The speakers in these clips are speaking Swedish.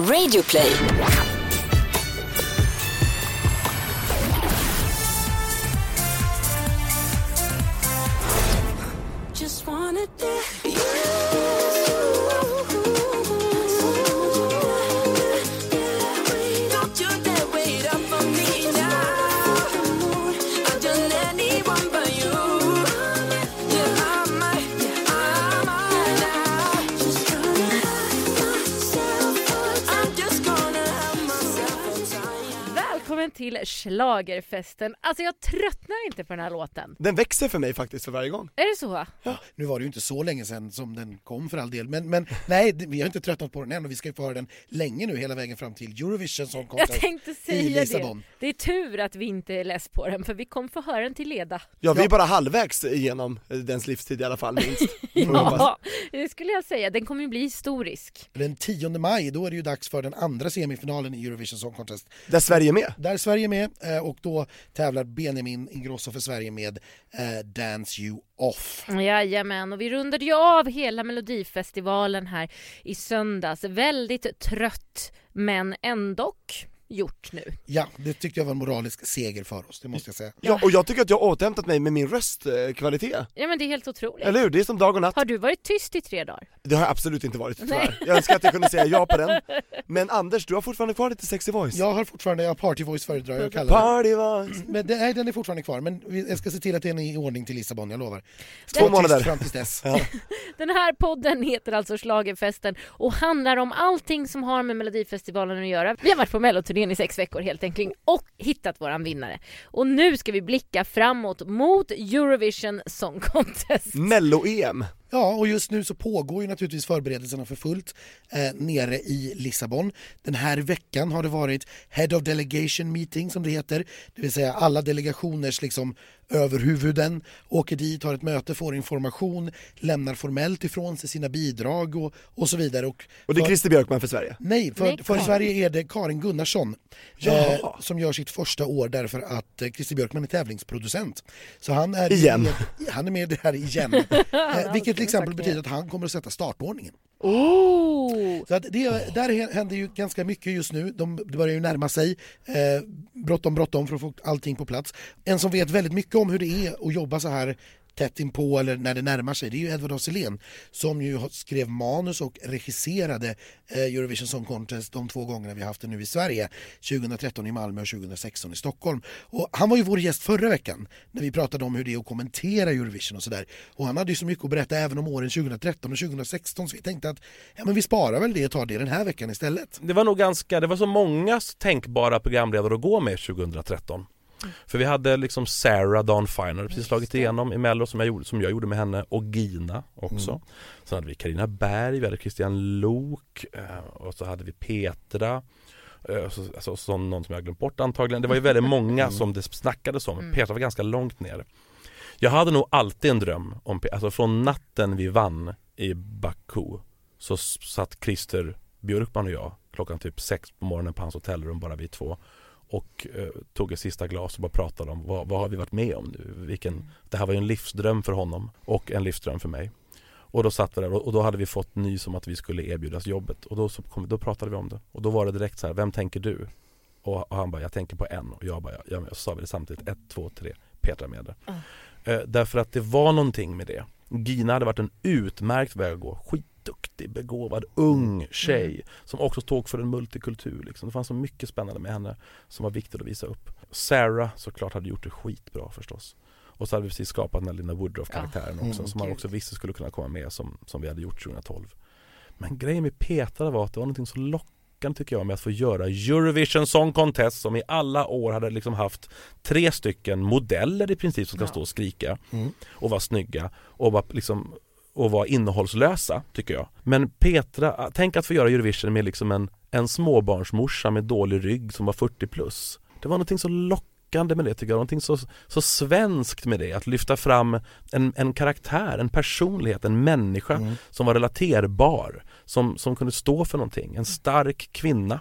Radioplay. Till Schlagerfesten. Alltså jag tröttnar inte på den här låten. Den växer för mig faktiskt för varje gång. Är det så? Nu var det ju inte så länge sedan som den kom för all del, men, men nej, det- vi har inte tröttnat på den än och vi ska ju få höra den länge nu hela vägen fram till Eurovision Song Jag Contest tänkte i säga det. Lissabon. Det är tur att vi inte är less på den för vi kommer få höra den till leda. Ja, vi är Ja. bara halvvägs igenom eh, dens livstid i alla fall minst. Ja, det skulle jag säga. Den kommer ju bli historisk. Den 10 maj, då är det ju dags för den andra semifinalen i Eurovision Song Contest. Där Sverige är med. Där är Sverige med eh, och då tävlar Benjamin Ingrosso för Sverige med eh, Dance You Off. Jajamän, och vi rundade ju av hela Melodifestivalen här i söndags. Väldigt trött, men ändå gjort nu. Ja, det tyckte jag var en moralisk seger för oss, det måste jag säga. Ja, och jag tycker att jag har återhämtat mig med min röstkvalitet. Ja men det är helt otroligt. Eller hur? Det är som dag och natt. Har du varit tyst i tre dagar? Det har jag absolut inte varit tyvärr. Jag önskar att jag kunde säga ja på den. Men Anders, du har fortfarande kvar lite sexy voice. Jag har fortfarande, jag party voice föredrar jag att kalla. Party voice. Men det, nej, den är fortfarande kvar, men vi- jag ska se till att den är i ordning till Lissabon, jag lovar. Två månader. Fram tills dess. Den här podden heter alltså Schlagerfesten och handlar om allting som har med Melodifestivalen att göra. Vi har varit på melloturnén i sex veckor helt enkelt och hittat våran vinnare. Och nu ska vi blicka framåt mot Eurovision Song Contest. Mello-EM. Ja, och just nu så pågår ju naturligtvis förberedelserna för fullt eh, nere i Lissabon. Den här veckan har det varit Head of Delegation Meeting som det heter, det vill säga alla delegationers liksom överhuvuden åker dit, har ett möte, får information, lämnar formellt ifrån sig sina bidrag och, och så vidare. Och, Och det är Christer Björkman för Sverige. Nej, för, Nej, för. Sverige är det Karin Gunnarsson Jaha. eh, som gör sitt första år därför att eh, Christer Björkman är tävlingsproducent. Så han är Igen. Med, han är med det här igen. eh, vilket till exempel betyder att han kommer att sätta startordningen. Oh! Så att det, där händer ju ganska mycket just nu. De, börjar ju närma sig. Eh, bråttom, bråttom för att få allting på plats. En som vet väldigt mycket om hur det är att jobba så här tätt inpå eller när det närmar sig, det är ju Edvard af Sillén som ju skrev manus och regisserade eh, Eurovision Song Contest de två gångerna vi haft det nu i Sverige. 2013 i Malmö och 2016 i Stockholm. Och han var ju vår gäst förra veckan när vi pratade om hur det är att kommentera Eurovision och sådär. Och han hade ju så mycket att berätta även om åren 2013 och 2016 så vi tänkte att ja, men vi sparar väl det och tar det den här veckan istället. Det var nog ganska, det var så många tänkbara programledare att gå med 2013 för vi hade liksom Sarah Dawn Finer precis slagit igenom i Mello som jag, gjorde, som jag gjorde med henne och Gina också. Sen hade vi Karina Berg, vi hade Christian Lok eh, och så hade vi Petra. Eh, så, alltså, som någon som jag glömt bort antagligen. Det var ju väldigt många som det snackades om, Petra var ganska långt ner. Jag hade nog alltid en dröm om, Pe- alltså från natten vi vann i Baku så satt Christer Björkman och jag klockan typ sex på morgonen på hans hotellrum, bara vi två och eh, tog ett sista glas och bara pratade om vad, vad har vi varit med om nu? Vilken, det här var ju en livsdröm för honom och en livsdröm för mig. Och då satt vi där och, då hade vi fått nys om att vi skulle erbjudas jobbet och då, så kom, då pratade vi om det. Och då var det direkt så här, vem tänker du? Och, och han bara, jag tänker på en och jag bara, ja, ja, men så sa vi det samtidigt, ett, två, tre, Petra med det. Eh, därför att det var någonting med det. Gina hade varit en utmärkt väg att gå, skitduktig, begåvad, ung tjej som också stod för en multikultur. Liksom. Det fanns så mycket spännande med henne som var viktigt att visa upp. Sarah såklart hade gjort det skitbra förstås. Och så hade vi precis skapat den här Lina Woodruff-karaktären Ja. också Mm, som man också visste skulle kunna komma med som, som vi hade gjort 2012. Men grejen med Petra var att det var någonting så lockande tycker jag med att få göra Eurovision Song Contest som i alla år hade liksom haft tre stycken modeller i princip som ska stå och skrika Mm. och vara snygga och vara liksom och vara innehållslösa tycker jag. Men Petra, tänk att få göra Eurovision med liksom en, en småbarnsmorsa med dålig rygg som var 40 plus. Det var någonting så lockande med det tycker jag, någonting så, så svenskt med det, att lyfta fram en, en karaktär, en personlighet, en människa Mm. som var relaterbar, som, som kunde stå för någonting, en stark kvinna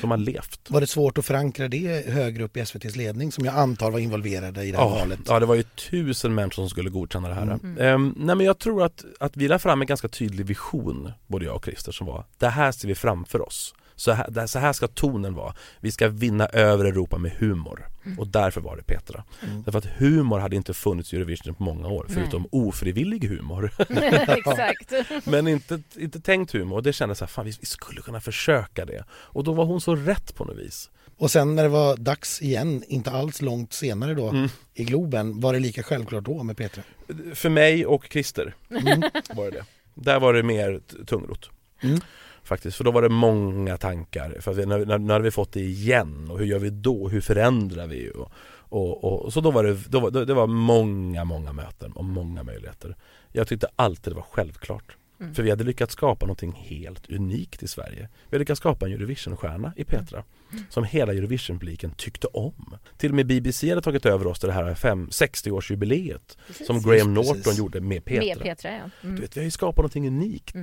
som har levt. Var det svårt att förankra det högre upp i SVTs ledning som jag antar var involverade i det här Ja, valet? ja, det var ju tusen människor som skulle godkänna det här. Mm. Ehm, nej men jag tror att, att vi la fram en ganska tydlig vision, både jag och Christer, som var det här ser vi framför oss. Så här, så här ska tonen vara. Vi ska vinna över Europa med humor. Mm. Och därför var det Petra. Därför att humor hade inte funnits i Eurovision på många år, förutom ofrivillig humor. Exakt. Men inte, inte tänkt humor. Och det kändes så här, fan vi, vi skulle kunna försöka det. Och då var hon så rätt på något vis. Och sen när det var dags igen, inte alls långt senare då, Mm. i Globen, var det lika självklart då med Petra? För mig och Christer Mm. var det det. Där var det mer tungrot. Mm. Faktiskt, för då var det många tankar. För att vi, när, när, när hade vi fått det igen och hur gör vi då? Hur förändrar vi? Och, och, och, så då var det, då, var- det var många, många möten och många möjligheter. Jag tyckte alltid det var självklart. Mm. För vi hade lyckats skapa någonting helt unikt i Sverige. Vi hade lyckats skapa en Eurovision-stjärna i Petra. Som hela Eurovision-publiken tyckte om. Till och med BBC hade tagit över oss till det här fem- 60-årsjubileet som Graham Precis. Norton gjorde med Petra. Med Petra ja. Du Mm. vet, vi har ju skapat någonting unikt.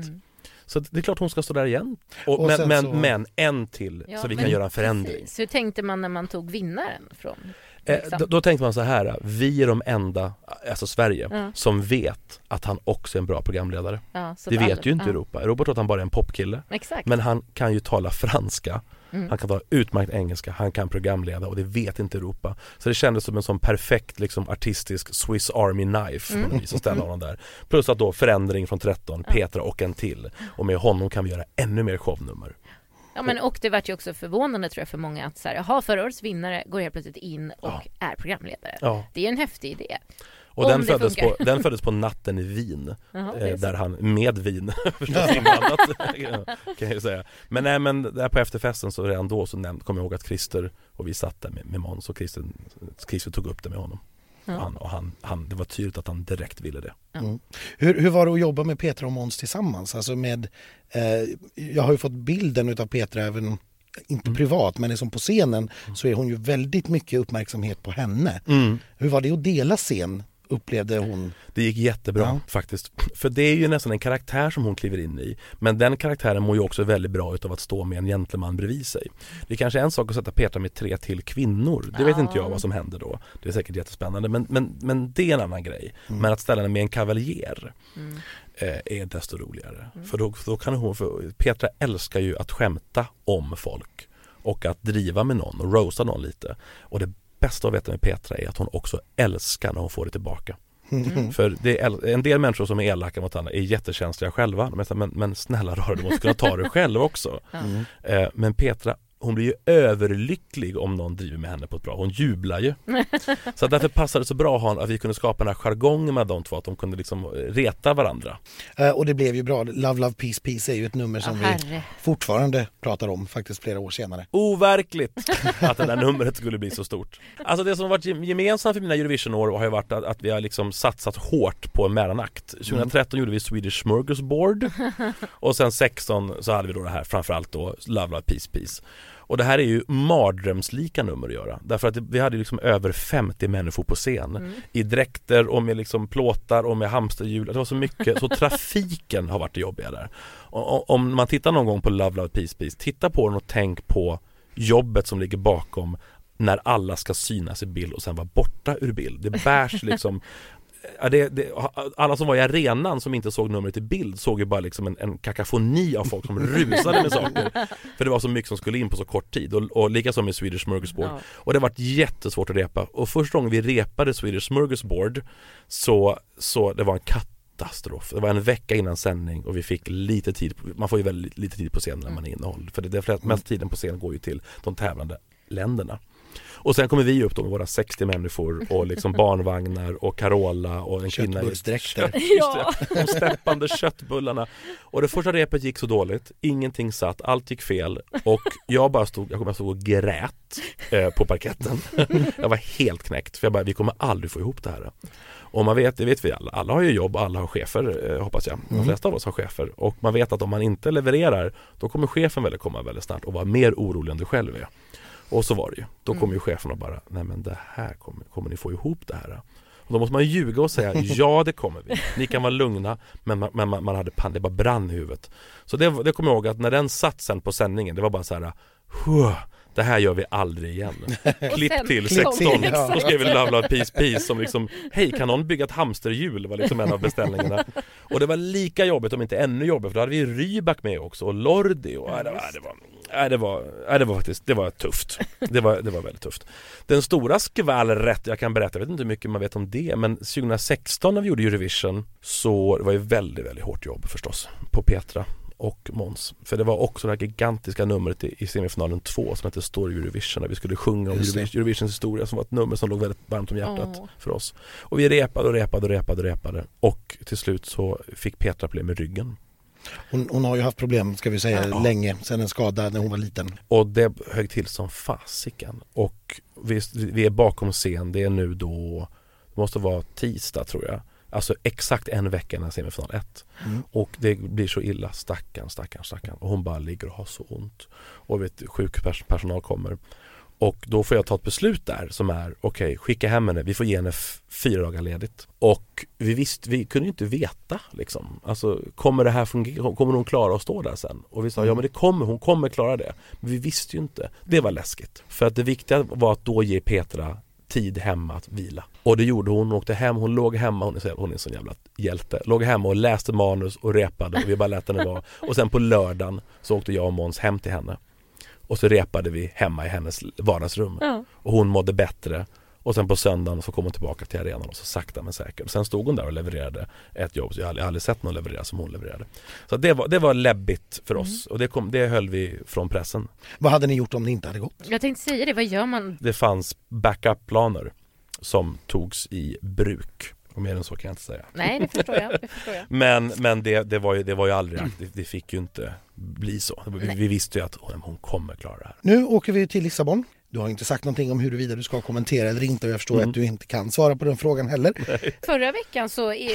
Så det är klart hon ska stå där igen. Och, Och men, men, så- men en till Ja, så vi kan göra en förändring. Precis. Hur tänkte man när man tog vinnaren från? Liksom? då, då tänkte man så här, vi är de enda, alltså Sverige, Ja. som vet att han också är en bra programledare. Ja, Det vet ju inte ja. Europa. Europa tror att han bara är en popkille. Exakt. Men han kan ju tala franska, Mm. han kan tala utmärkt engelska, han kan programleda och det vet inte Europa. Så det kändes som en sån perfekt liksom artistisk Swiss Army knife på Mm. något vis att ställa honom där. Plus att då förändring från 13, Petra och en till. Och med honom kan vi göra ännu mer shownummer. Ja men och det vart ju också förvånande tror jag för många att så här, jaha förra årets vinnare går helt plötsligt in och Ja. är programledare. Ja. Det är en häftig idé. Och den föddes, på, den föddes på natten i Wien, är eh, där han, med vin förstås inblandat kan jag ju säga. Men nej men där på efterfesten så redan då så kom jag ihåg att Christer och vi satt där med, med Måns och Christer, Christer tog upp det med honom. Ja. Och han, och han, han, det var tydligt att han direkt ville det. Hur, hur var det att jobba med Petra och Måns tillsammans? Alltså med, eh, jag har ju fått bilden utav Petra även inte Mm. privat men liksom på scenen så är hon ju väldigt mycket uppmärksamhet på henne. Hur var det att dela scen upplevde hon? Det gick jättebra Ja. faktiskt. För det är ju nästan en karaktär som hon kliver in i. Men den karaktären mår ju också väldigt bra utav att stå med en gentleman bredvid sig. Det är kanske en sak att sätta Petra med tre till kvinnor. Det vet Ja. inte jag vad som händer då. Det är säkert jättespännande men, men, men det är en annan grej. Men att ställa henne med en kavaljer Mm. eh, är desto roligare. För då, då kan hon, för Petra älskar ju att skämta om folk. Och att driva med någon och roasta någon lite. Och det bästa att veta med Petra är att hon också älskar när hon får det tillbaka. För det är, en del människor som är elaka mot andra är jättekänsliga själva. Men, men, men snälla rara, du måste kunna ta det själv också. Eh, men Petra, hon blir ju överlycklig om någon driver med henne på ett bra, hon jublar ju. Så att därför passade det så bra att vi kunde skapa den här jargongen med de två, att de kunde liksom reta varandra. Eh, och det blev ju bra. Love, Love, Peace, Peace är ju ett nummer Ja, som vi herre. fortfarande pratar om faktiskt flera år senare. Overkligt att det där numret skulle bli så stort. Alltså det som har varit gem- gemensamt för mina Eurovision-år har ju varit att, att vi har liksom satsat hårt på en mellanakt. 2013 gjorde vi Swedish Smorgasbord och sen 16 så hade vi då det här framförallt då Love Love Peace Peace. Och det här är ju mardrömslika nummer att göra därför att vi hade liksom över 50 människor på scen i dräkter och med liksom plåtar och med hamsterhjul. Det var så mycket, så trafiken har varit det jobbiga där. Och, om man tittar någon gång på Love Love Peace Peace, titta på den och tänk på jobbet som ligger bakom när alla ska synas i bild och sen vara borta ur bild. Det bärs liksom det, det, alla som var i arenan som inte såg numret i bild såg ju bara liksom en, en kakafoni av folk som rusade med saker. För det var så mycket som skulle in på så kort tid och, och likaså med Swedish Smorgasbord. Ja. Och det varit jättesvårt att repa. Och första gången vi repade Swedish Smorgasbord så, så det var en katastrof. Det var en vecka innan sändning och vi fick lite tid, man får ju väldigt lite tid på scen när man är innehåll. För det, det mest tiden på scen går ju till de tävlande länderna. Och sen kommer vi upp då med våra 60 människor och liksom barnvagnar och Carola och en kvinna i Köttbullsdräkter. Ja. de steppande köttbullarna. Och det första repet gick så dåligt, ingenting satt, allt gick fel och jag bara stod, jag kommer stod och grät eh, på parketten. jag var helt knäckt för jag bara, vi kommer aldrig få ihop det här. Och man vet, det vet vi alla, alla har ju jobb, alla har chefer eh, hoppas jag. De flesta av oss har chefer och man vet att om man inte levererar då kommer chefen väl komma väldigt snart och vara mer orolig än du själv är. Och så var det ju. Då kom ju chefen och bara, nej men det här kommer, kommer ni få ihop det här? Och då måste man ljuga och säga, ja det kommer vi. Ni kan vara lugna, men man, men man, man hade pan, det bara brann i huvudet. Så det, det kommer jag ihåg att när den satt sen på sändningen, det var bara så här, "Huh, det här gör vi aldrig igen. Klipp sen- till Klipp 16, till, ja. då skrev vi Love Love Peace Peace som liksom Hej kan någon bygga ett hamsterhjul? var liksom en av beställningarna. Och det var lika jobbigt om inte ännu jobbigare för då hade vi Rybak med också och Lordi och äh, det, var, det, var, äh, det, var, äh, det var faktiskt, det var tufft. Det var, det var väldigt tufft. Den stora skvallret jag kan berätta, jag vet inte hur mycket man vet om det men 2016 när vi gjorde Eurovision så det var ju väldigt, väldigt hårt jobb förstås på Petra och Måns. För det var också det här gigantiska numret i, semifinalen 2 som hette Story Eurovision där vi skulle sjunga om Eurovisions historia som var ett nummer som låg väldigt varmt om hjärtat Åh. för oss. Och vi repade och repade och repade och repade och till slut så fick Petra problem med ryggen. Hon, hon har ju haft problem, ska vi säga, Ja. länge, sedan en skada när hon var liten. Och det högg till som fasiken. Och vi, vi är bakom scen, det är nu då, det måste vara tisdag tror jag. Alltså exakt en vecka innan semifinal 1. Mm. Och det blir så illa, stackarn, stackarn, stackarn. Och hon bara ligger och har så ont. Och vet, sjukpersonal kommer. Och då får jag ta ett beslut där som är okej, skicka hem henne, vi får ge henne fyra dagar ledigt. Och vi visste, vi kunde ju inte veta liksom. Alltså kommer det här fungera, kommer hon klara att stå där sen? Och vi sa ja men det kommer, hon kommer klara det. Men vi visste ju inte. Det var läskigt. För att det viktiga var att då ge Petra tid hemma att vila. Och det gjorde hon, hon åkte hem, hon låg hemma, hon är, så, hon är en sån jävla hjälte. Låg hemma och läste manus och repade och vi bara lät henne vara. Och sen på lördagen så åkte jag och Måns hem till henne. Och så repade vi hemma i hennes vardagsrum. Ja. Och hon mådde bättre. Och sen på söndagen så kom hon tillbaka till arenan och så sakta men säkert. Sen stod hon där och levererade ett jobb. Så jag har aldrig, aldrig sett någon leverera som hon levererade. Så det var, det var läbbigt för oss och det, kom, det höll vi från pressen. Vad hade ni gjort om det inte hade gått? Jag tänkte säga det, vad gör man? Det fanns backup-planer som togs i bruk. Och mer än så kan jag inte säga. Nej, det förstår jag. Det förstår jag. Men, men det, det, var ju, det var ju aldrig, det, det fick ju inte bli så. Vi, vi visste ju att hon, hon kommer klara det här. Nu åker vi till Lissabon. Du har inte sagt någonting om huruvida du ska kommentera eller inte och jag förstår Mm. att du inte kan svara på den frågan heller. Förra veckan så eh,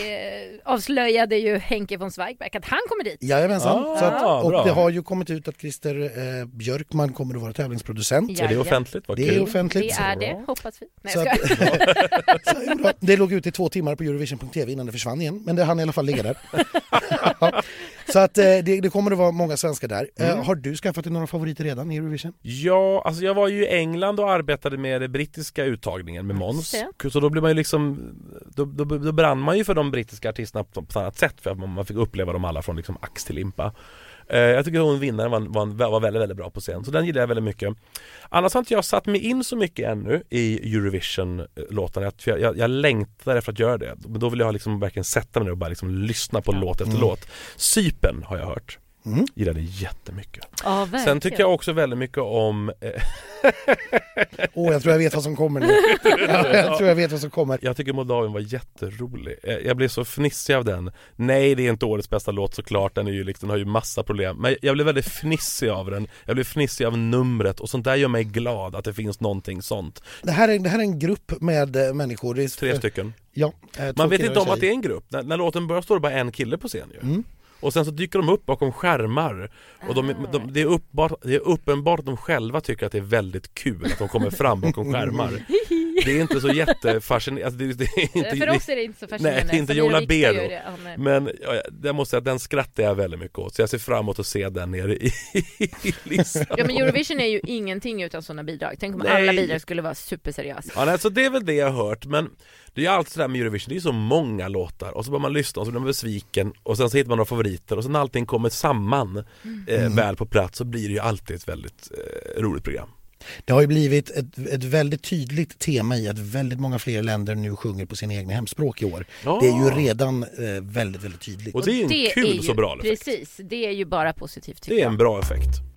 avslöjade ju Henke von Zweigbergk att han kommer dit. Jajamensan. Ah, så att, och bra. det har ju kommit ut att Christer eh, Björkman kommer att vara tävlingsproducent. Är det offentligt? Vad Det är kul. offentligt. Det är det, hoppas vi. Nej, Så att, så, det låg ute i två timmar på Eurovision.tv innan det försvann igen, men det hann i alla fall ligga där. så att eh, det, det kommer att vara många svenskar där. Mm. Eh, har du skaffat dig några favoriter redan i Eurovision? Ja, alltså jag var ju i England och arbetade med den brittiska uttagningen med Måns. Så då blir man ju liksom, då, då, då brann man ju för de brittiska artisterna på, ett annat sätt för att man, man fick uppleva dem alla från liksom ax till limpa. Eh, jag tycker hon vinnaren var, var, var väldigt, väldigt bra på scen, så den gillar jag väldigt mycket. Annars har inte jag satt mig in så mycket ännu i Eurovision-låtarna, jag, jag, jag längtar efter att göra det. Men då vill jag liksom verkligen sätta mig ner och bara liksom lyssna på låt efter låt. Sypen har jag hört. Mm. Gillade jättemycket. Ja, verkligen. Sen tycker jag också väldigt mycket om eh, Åh, jag tror jag vet vad som kommer nu. Ja, jag tror jag vet vad som kommer. Jag tycker Moldavien var jätterolig. Eh, Jag blev så fnissig av den. Nej, det är inte årets bästa låt såklart. Den, är ju liksom, den har ju massa problem. Men jag blev väldigt fnissig av den. Jag blev fnissig av numret och sånt där gör mig glad att det finns någonting sånt. Det här är, det här är en grupp med eh, människor. Det är, Tre stycken. Ja, Man vet inte om att det är en grupp. När, när låten börjar står det bara en kille på scen ju. Mm. Och sen så dyker de upp bakom skärmar. Och de, de, det, är uppenbart, det är uppenbart att de själva tycker att det är väldigt kul att de kommer fram bakom skärmar Det är inte så jättefascinerande, alltså det, det är inte, För oss är det inte så fascinerande. Nej, det är inte Jola Bero. Ja. Men ja, jag måste säga att den skrattar jag väldigt mycket åt så jag ser fram emot att se den nere i, i Lissabon Ja men Eurovision är ju ingenting utan sådana bidrag. Tänk om Nej. alla bidrag skulle vara superseriösa. Ja, nej, så det är väl det jag har hört men det är ju alltid sådär med Eurovision, det är ju så många låtar och så börjar man lyssna och så blir man besviken och sen så hittar man några favoriter och sen när allting kommer samman eh, väl på plats så blir det ju alltid ett väldigt eh, roligt program. Det har ju blivit ett, ett väldigt tydligt tema i att väldigt många fler länder nu sjunger på sina egna hemspråk i år. Ja. Det är ju redan eh, väldigt, väldigt tydligt. Och det är ju en Det kul ju, så bra effekt. Precis, det är ju bara positivt tycker Det är en bra effekt.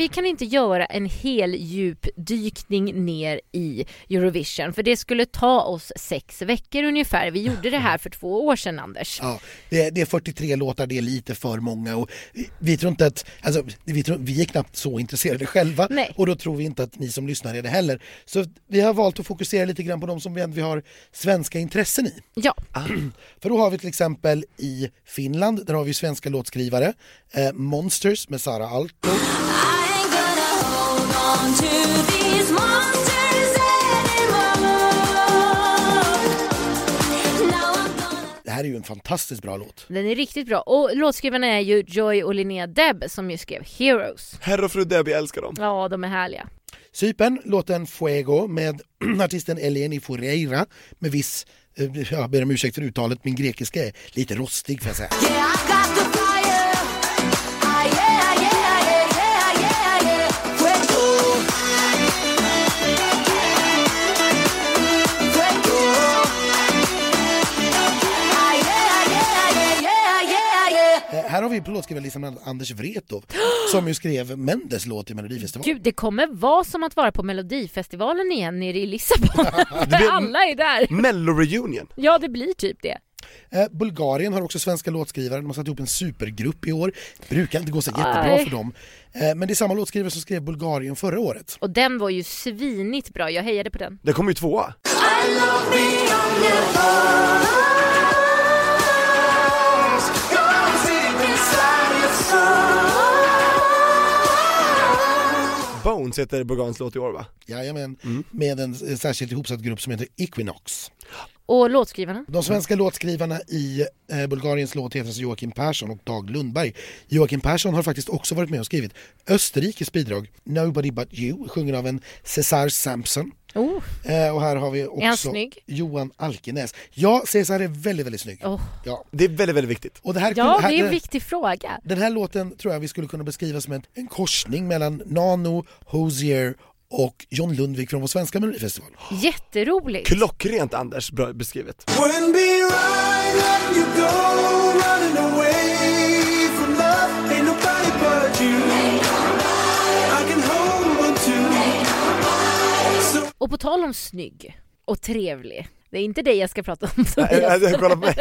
Vi, kan inte göra en hel djupdykning ner i Eurovision för det skulle ta oss sex veckor ungefär. Vi gjorde det här för två år sedan Anders. Ja, det, är- det är 43 låtar, det är lite för många och vi, vi tror inte att, alltså, vi, tror, vi är knappt så intresserade själva Nej. och då tror vi inte att ni som lyssnar är det heller. Så vi har valt att fokusera lite grann på de som vi, vi har svenska intressen i. Ja, För då har vi till exempel i Finland, där har vi svenska låtskrivare, eh, Monsters med Sara Alto, det här är ju en fantastiskt bra låt. Den är riktigt bra. Och låtskrivarna är ju Joy och Linnea Deb som ju skrev Heroes. Herr och fru Debbie, jag älskar dem. Ja, de är härliga. Cypern, låten Fuego med artisten Eleni Fureira med viss, eh, jag ber om ursäkt för uttalet, min grekiska är lite rostig får jag säga. Yeah, har vi på låtskrivarlistan Anders Wrethov som ju skrev Mendes låt till Melodifestivalen. Gud, det kommer vara som att vara på Melodifestivalen igen nere i Lissabon. För alla är där. Mello-reunion. Ja, det blir typ det. Eh, Bulgarien har också svenska låtskrivare, de har satt ihop en supergrupp i år. Brukar inte gå så jättebra Nej. för dem. Eh, Men det är samma låtskrivare som skrev Bulgarien förra året. Och den var ju svinigt bra, jag hejade på den. Den kommer ju tvåa. Bones heter Bulgariens låt i år va? Jajamän, med en särskilt ihopsatt grupp som heter Equinox. Och låtskrivarna? De svenska låtskrivarna i eh, Bulgariens låt heter alltså Joakim Persson och Dag Lundberg. Joakim Persson har faktiskt också varit med och skrivit Österrikes bidrag Nobody But You, sjungen av en Cesar Sampson. Oh, Eh, och här har vi också? Johan Alkenäs. Ja, Cesar är väldigt, väldigt snygg. oh. Ja. Det är väldigt, väldigt viktigt. Och det här, Ja, här, det är en viktig fråga. Den här låten tror jag vi skulle kunna beskriva som en, en korsning mellan Nano, Hosier och John Lundvik från vår svenska melodifestival. Jätteroligt. Klockrent Anders, bra beskrivet. Wouldn't be right letting you go, running away Och på tal om snygg och trevlig. Det är inte dig jag ska prata om Tobias. äh, Kolla på mig.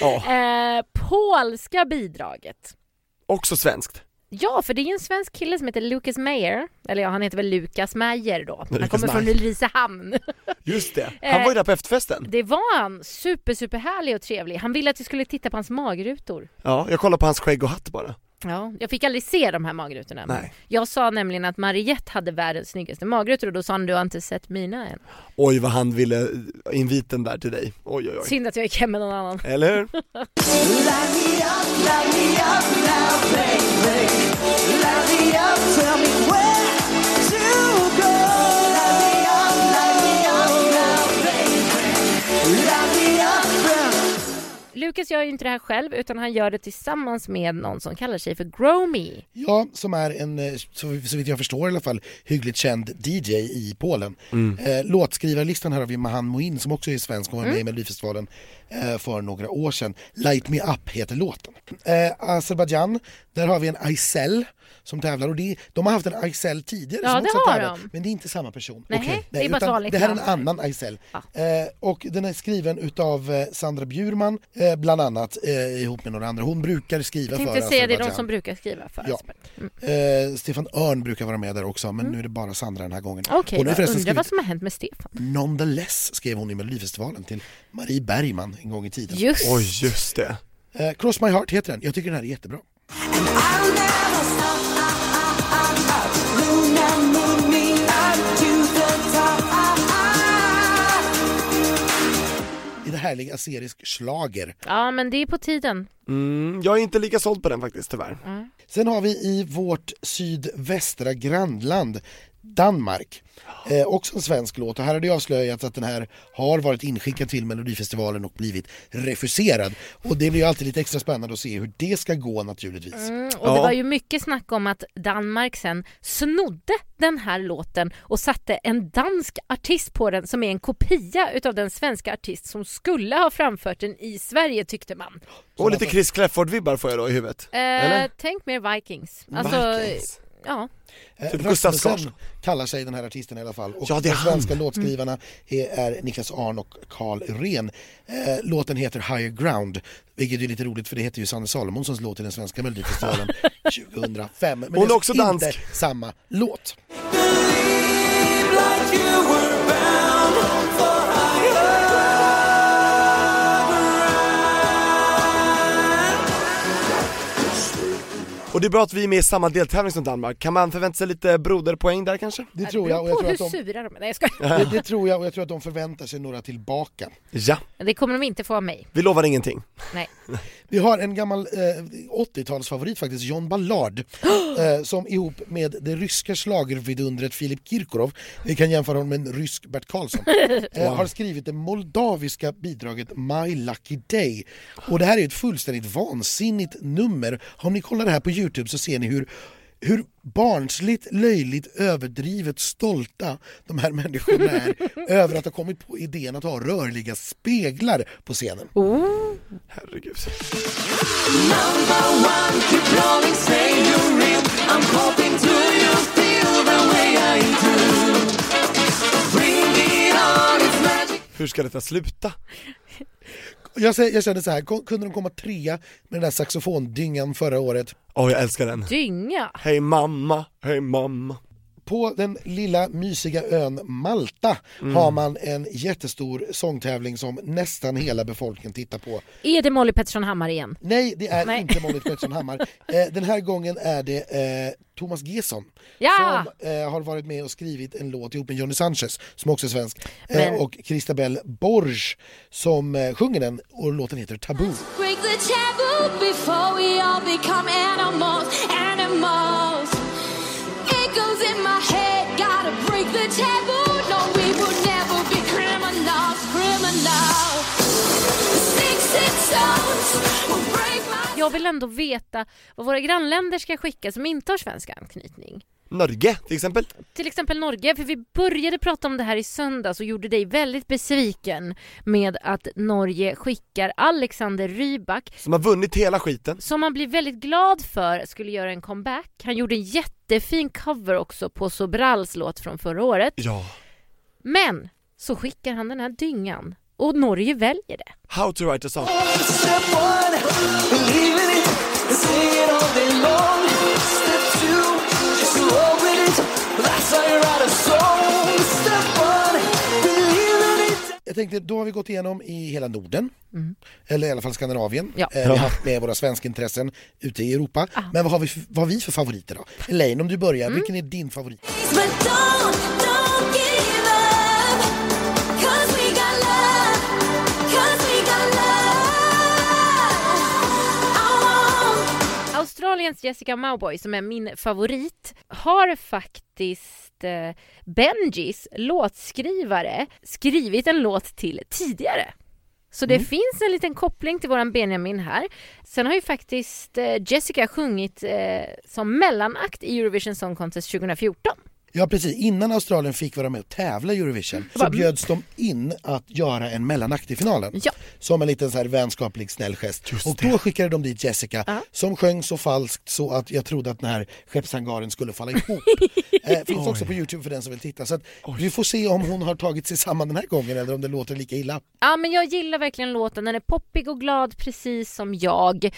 Ja, Eh, polska bidraget. också svenskt. Ja, för det är en svensk kille som heter Lucas Meyer. Eller ja, han heter väl Lukas Meyer då. Han Lukas kommer från. Ulricehamn. Just det. Han var ju där på efterfesten. Det var han. Super, super härlig och trevlig. Han ville att vi skulle titta på hans magrutor. Ja, jag kollade på hans skägg och hatt bara. Ja, jag fick aldrig se de här magrutorna. Nej. Jag sa nämligen att Mariette hade världens snyggaste magrutor och då sa han du har inte sett mina än. Oj vad han ville eh, inviten där till dig. Oj oj oj. Synd att jag gick hem med någon annan. Eller hur? Lukas gör ju inte det här själv utan han gör det tillsammans med någon som kallar sig för Gromy. Ja, som är en, eh, så, så vitt jag förstår i alla fall, hyggligt känd DJ i Polen. Eh, låtskrivarlistan här har vi Mahan Mohin som också är svensk och var med i Melodifestivalen eh, för några år sedan. Light Me Up heter låten. Eh, Azerbaijan, där har vi en Aysel som tävlar och det, de har haft en Aysel tidigare Ja, som det också har tävlat, de. men det är inte samma person. Nej, Okej. det är Det här är en annan Aysel. Ja. Eh, och den är skriven utav eh, Sandra Bjurman, eh, bland annat eh, ihop med några andra. Hon brukar skriva Jag för tänkte säga det är de som brukar skriva för Ja. Mm. Eh, Stefan Örn brukar vara med där också, men nu är det bara Sandra den här gången. Okej, hon har okay, förresten undrar vad som har hänt med Stefan. Nonetheless skrev hon i Melodifestivalen till Marie Bergman en gång i tiden. Just Oj just det. Eh, Cross My Heart heter den, jag tycker den här är jättebra. Härlig aserisk slager. Ja, men det är på tiden. Mm, jag är inte lika såld på den faktiskt tyvärr. Sen har vi i vårt sydvästra grannland Danmark. Eh, också en svensk låt och här har det avslöjats att den här har varit inskickad till Melodifestivalen och blivit refuserad. Och det blir ju alltid lite extra spännande att se hur det ska gå naturligtvis. Mm, och det Ja. var ju mycket snack om att Danmark sen snodde den här låten och satte en dansk artist på den som är en kopia utav den svenska artist som skulle ha framfört den i Sverige tyckte man. Och lite Chris Clafford-vibbar får jag då i huvudet. Eh, Eller? tänk mer Vikings. Alltså, Vikings. Ja. Eh, Typ Gustav Rasmussen Skarsgård. kallar sig den här artisten i alla fall. Och Ja, det är de svenska låtskrivarna är, är Niklas Arn och Carl Ren. Eh, låten heter Higher Ground, vilket är lite roligt för det heter ju Sanne Salomonssons låt i den svenska melodifestivalen 2005. Men Hon det är också inte dansk. samma låt. Det är bra att vi är med i samma deltävling som Danmark, kan man förvänta sig lite broderpoäng där kanske? Det tror jag och jag tror att hur de, sura de är. Nej jag det, det tror jag och jag tror att de förväntar sig några tillbaka. Ja, Det kommer de inte få av mig. vi lovar ingenting. Nej. Vi har en gammal eh, 80-talsfavorit faktiskt, John Ballard, eh, som ihop med det ryska schlagervidundret Filip Kirkorov, vi kan jämföra honom med en rysk Bert Karlsson, eh, har skrivit det moldaviska bidraget My Lucky Day. Och det här är ett fullständigt vansinnigt nummer. Om ni kollar det här på Youtube så ser ni hur hur barnsligt, löjligt, överdrivet stolta de här människorna är över att ha kommit på idén att ha rörliga speglar på scenen. Herregud. Hur ska detta sluta? Jag, jag kände så här, kunde de komma trea med den där saxofondyngan förra året? Åh jag älskar den. Dynga. Hej mamma, hej mamma. På den lilla mysiga ön Malta har man en jättestor sångtävling som nästan hela befolkningen tittar på. Är det Molly Pettersson Hammar igen? Nej, det är Nej. inte Molly Pettersson Hammar. Eh, den här gången är det eh, Thomas Gesson Ja! som eh, har varit med och skrivit en låt ihop med Johnny Sanchez, som också är svensk, eh, Men- och Christabel Borge som eh, sjunger den och låten heter Taboo. Break the taboo before we all become animals, animals. Jag vill ändå veta vad våra grannländer ska skicka som inte har svensk anknytning. Norge till exempel. Till exempel Norge, för vi började prata om det här i söndags och gjorde dig väldigt besviken med att Norge skickar Alexander Rybak Som har vunnit hela skiten. som man blir väldigt glad för skulle göra en comeback. Han gjorde en jättefin cover också på Sobrals låt från förra året. Ja. Men så skickar han den här dyngan och Norge väljer det. How to write a song. Jag tänkte, då har vi gått igenom i hela Norden, eller i alla fall Skandinavien. Ja. Eh, vi har haft med våra svenska intressen ute i Europa. Men vad har, vi för, vad har vi för favoriter då? Elaine, om du börjar, vilken är din favorit? But don't, don't Australiens Jessica Mauboy, som är min favorit, har faktiskt eh, Benjis låtskrivare skrivit en låt till tidigare. Så det finns en liten koppling till våran Benjamin här. Sen har ju faktiskt eh, Jessica sjungit eh, som mellanakt i Eurovision Song Contest 2014. Ja precis, innan Australien fick vara med och tävla i Eurovision så Bara- bjöds de in att göra en mellanakt i finalen. Ja. Som en liten så här vänskaplig snäll gest. och då skickade de dit Jessica Ja. som sjöng så falskt så att jag trodde att den här skeppshangaren skulle falla ihop. eh, finns också på Youtube för den som vill titta. Så att vi får se om hon har tagit sig samman den här gången eller om det låter lika illa. Ja men jag gillar verkligen låten, den är poppig och glad precis som jag. Eh,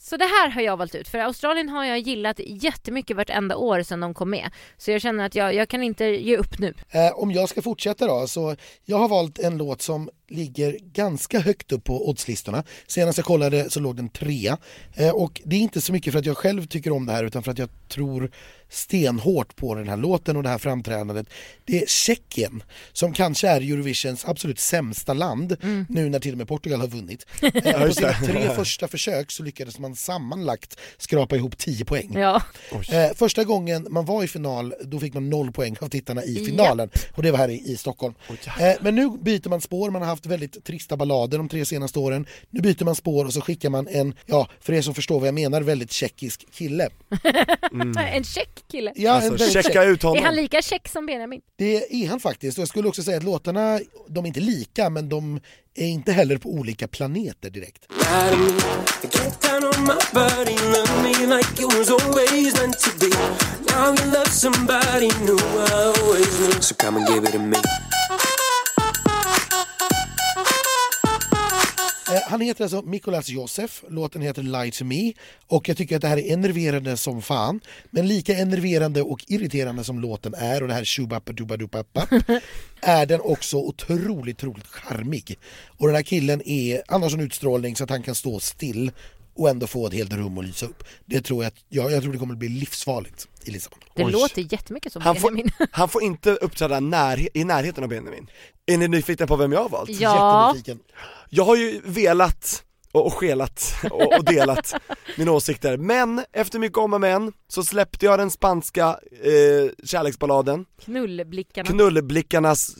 så det här har jag valt ut, för Australien har jag gillat jättemycket vartenda år sedan de kom med. Så jag känner att jag, jag kan inte ge upp nu. Eh, om jag ska fortsätta då, så jag har valt en låt som ligger ganska högt upp på oddslistorna. Senast jag kollade så låg den trea. Eh, och det är inte så mycket för att jag själv tycker om det här utan för att jag tror stenhårt på den här låten och det här framträdandet. Det är Tjeckien som kanske är Eurovisions absolut sämsta land nu när till och med Portugal har vunnit. Eh, på sina tre första försök så lyckades man sammanlagt skrapa ihop 10 poäng. Ja. Eh, första gången man var i final, då fick man noll poäng av tittarna i finalen. Och det var här i, i Stockholm. Eh, men nu byter man spår, man har haft väldigt trista ballader de tre senaste åren. Nu byter man spår och så skickar man en, ja, för er som förstår vad jag menar, väldigt tjeckisk kille. En check kille. Ja, en Alltså checka ut Är han honom. lika check som Benjamin? Det är han faktiskt. Och jag skulle också säga att låtarna, de är inte lika, men de är inte heller på olika planeter direkt. Lie heter alltså Mikolas Josef, låten heter Lie to me och jag tycker att det här är enerverande som fan. Men lika enerverande och irriterande som låten är och det här shubappadubadupappa är den också otroligt, otroligt charmig. Och den här killen är, han har sån utstrålning så att han kan stå still och ändå få ett helt rum att lysa upp. Det tror jag, att, ja, jag tror det kommer att bli livsfarligt i Lissabon. Det Oj. låter jättemycket som Han får, Benjamin. han får inte uppträda när, i närheten av Benjamin. Är ni nyfikna på vem jag har valt? Ja, Jättenyfiken. Jag har ju velat och, och skelat och, och delat mina åsikter, men efter mycket om och men så släppte jag den spanska eh, kärleksballaden, knullblickarna. knullblickarnas,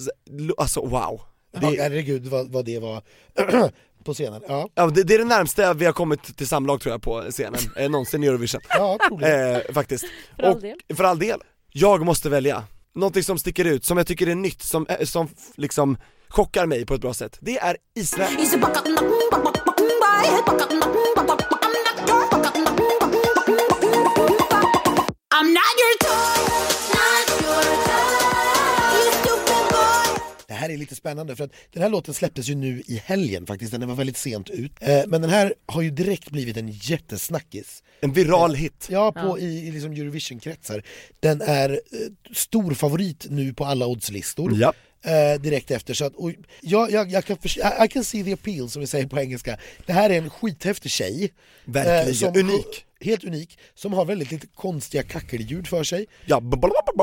alltså wow. Ja, Det, herregud vad, vad det var på scenen. Ja, ja, det, det är det närmsta vi har kommit till samlag tror jag på scenen, eh, någonsin i Eurovision. ja. Eh, faktiskt. För all och, del. För all del. Jag måste välja. Någonting som sticker ut, som jag tycker är nytt, som, eh, som liksom chockar mig på ett bra sätt. Det är Israel. I'm not your toy, här är lite spännande för att den här låten släpptes ju nu i helgen faktiskt, den var väldigt sent ut. Eh, men den här har ju direkt blivit en jättesnackis. En viral hit. Ja, på, i, i liksom Eurovision-kretsar. Den är eh, stor favorit nu på alla oddslistor. Ja. Eh, direkt efter. Så att, och jag, jag, jag kan I, I can see the appeal som vi säger på engelska. Det här är en skithäftig tjej. eh, Verkligen, som unik. Helt unik, som har väldigt lite konstiga kackelljud för sig. Ja,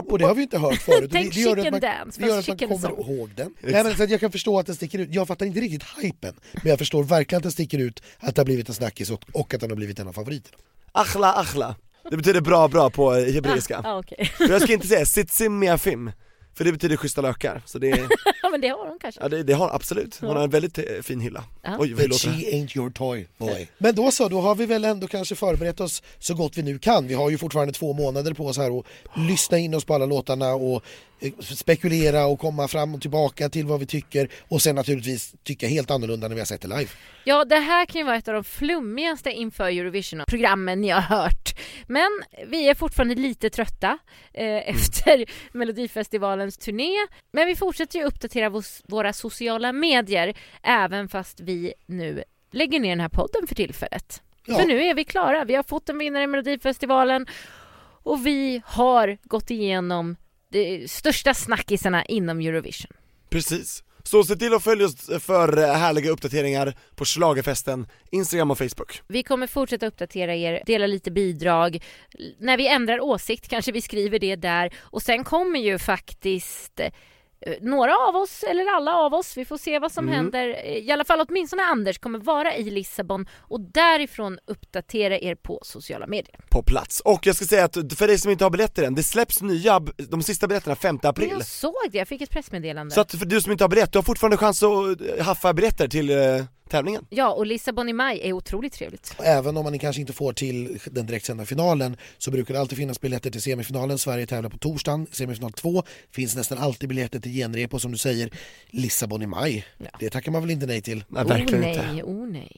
Och det har vi inte hört förut. Tänk det, det gör att chicken man, dance, det gör att man kommer song. ihåg den. Nej, men så att jag kan förstå att den sticker ut. Jag fattar inte riktigt hypen, men jag förstår verkligen att den sticker ut, att det har blivit en snackis och, och att den har blivit en av favoriterna. Achla achla. Det betyder bra bra på eh, hebreiska. Ja, okej. För jag ska inte säga sitsim miafim, för det betyder schyssta lökar. Så det, ja, men det har de kanske. ja, det, det har absolut, hon har en väldigt eh, fin hylla. Ja. Oj, But she ain't your toy boy. Men då så, då har vi väl ändå kanske förberett oss så gott vi nu kan. Vi har ju fortfarande två månader på oss här och lyssna in oss på alla låtarna och spekulera och komma fram och tillbaka till vad vi tycker och sen naturligtvis tycka helt annorlunda när vi har sett det live. Ja, det här kan ju vara ett av de flummigaste inför Eurovision-programmen ni har hört. Men vi är fortfarande lite trötta eh, efter Melodifestivalens turné. Men vi fortsätter ju uppdatera våra sociala medier även fast vi nu lägger ner den här podden för tillfället. Ja. För nu är vi klara. Vi har fått en vinnare i Melodifestivalen och vi har gått igenom de största snackisarna inom Eurovision. Precis. Så se till att följa oss för härliga uppdateringar på Schlagerfesten, Instagram och Facebook. Vi kommer fortsätta uppdatera er, dela lite bidrag. När vi ändrar åsikt kanske vi skriver det där. Och sen kommer ju faktiskt några av oss, eller alla av oss, vi får se vad som händer. Eh, I alla fall åtminstone Anders kommer vara i Lissabon och därifrån uppdatera er på sociala medier. på plats. Och jag ska säga att för dig som inte har biljetter än, det släpps nya, de sista biljetterna 5 Men april. jag såg det, jag fick ett pressmeddelande. Så att för du som inte har biljett, du har fortfarande chans att eh, haffa biljetter till eh, tävlingen. Ja, och Lissabon i maj är otroligt trevligt. Även om man kanske inte får till den direktsända finalen så brukar det alltid finnas biljetter till semifinalen. Sverige tävlar på torsdagen, semifinal 2. Finns nästan alltid biljetter till genrep och som du säger, Lissabon i maj. Ja. Det tackar man väl inte nej till? Nej, Oh verkligen nej, inte. oh nej.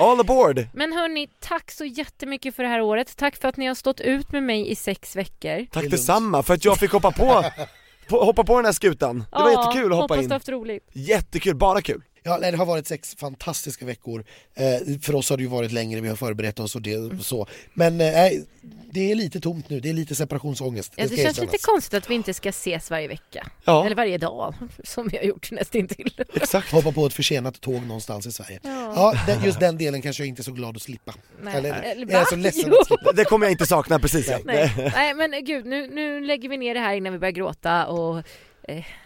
All aboard! Men hörni, tack så jättemycket för det här året. Tack för att ni har stått ut med mig i sex veckor. Tack detsamma för att jag fick hoppa på, på, hoppa på den här skutan. Det var Ja, jättekul att hoppa hoppas in. du haft roligt. Jättekul, bara kul. Ja, nej, det har varit sex fantastiska veckor. Eh, för oss har det ju varit längre, vi har förberett oss och det, så. Men eh, nej, det är lite tomt nu, det är lite separationsångest. Ja, det ska känns lite konstigt att vi inte ska ses varje vecka. Ja, Eller varje dag, som vi har gjort nästintill. exakt. Hoppa på ett försenat tåg någonstans i Sverige. Ja, den, just den delen kanske jag inte är så glad att slippa. Nej. Eller, Eller jag är så ledsen Jo. att slippa. Det kommer jag inte sakna precis ja. Nej. Nej, men gud, nu, nu lägger vi ner det här innan vi börjar gråta och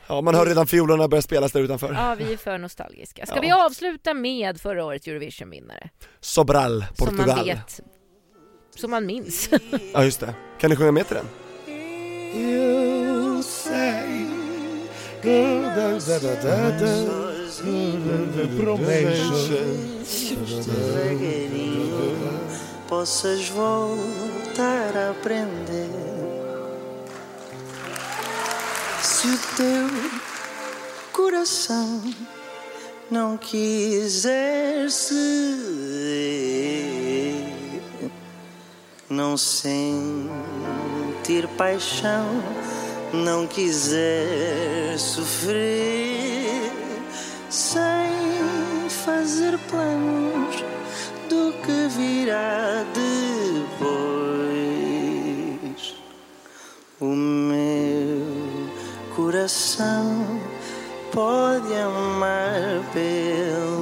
ja, man hör redan fiolerna börja spelas där utanför. ja, vi är för nostalgiska. Ska Ja. vi avsluta med förra årets Eurovision-vinnare? Sobral, Som man Portugal. vet, som man minns. Ja just det. Kan du sjunga med till den? Possas voltar a aprender. O teu coração não quiser ceder, não sentir paixão, não quiser sofrer, sem fazer planos do que virá depois. coração pode amar pelo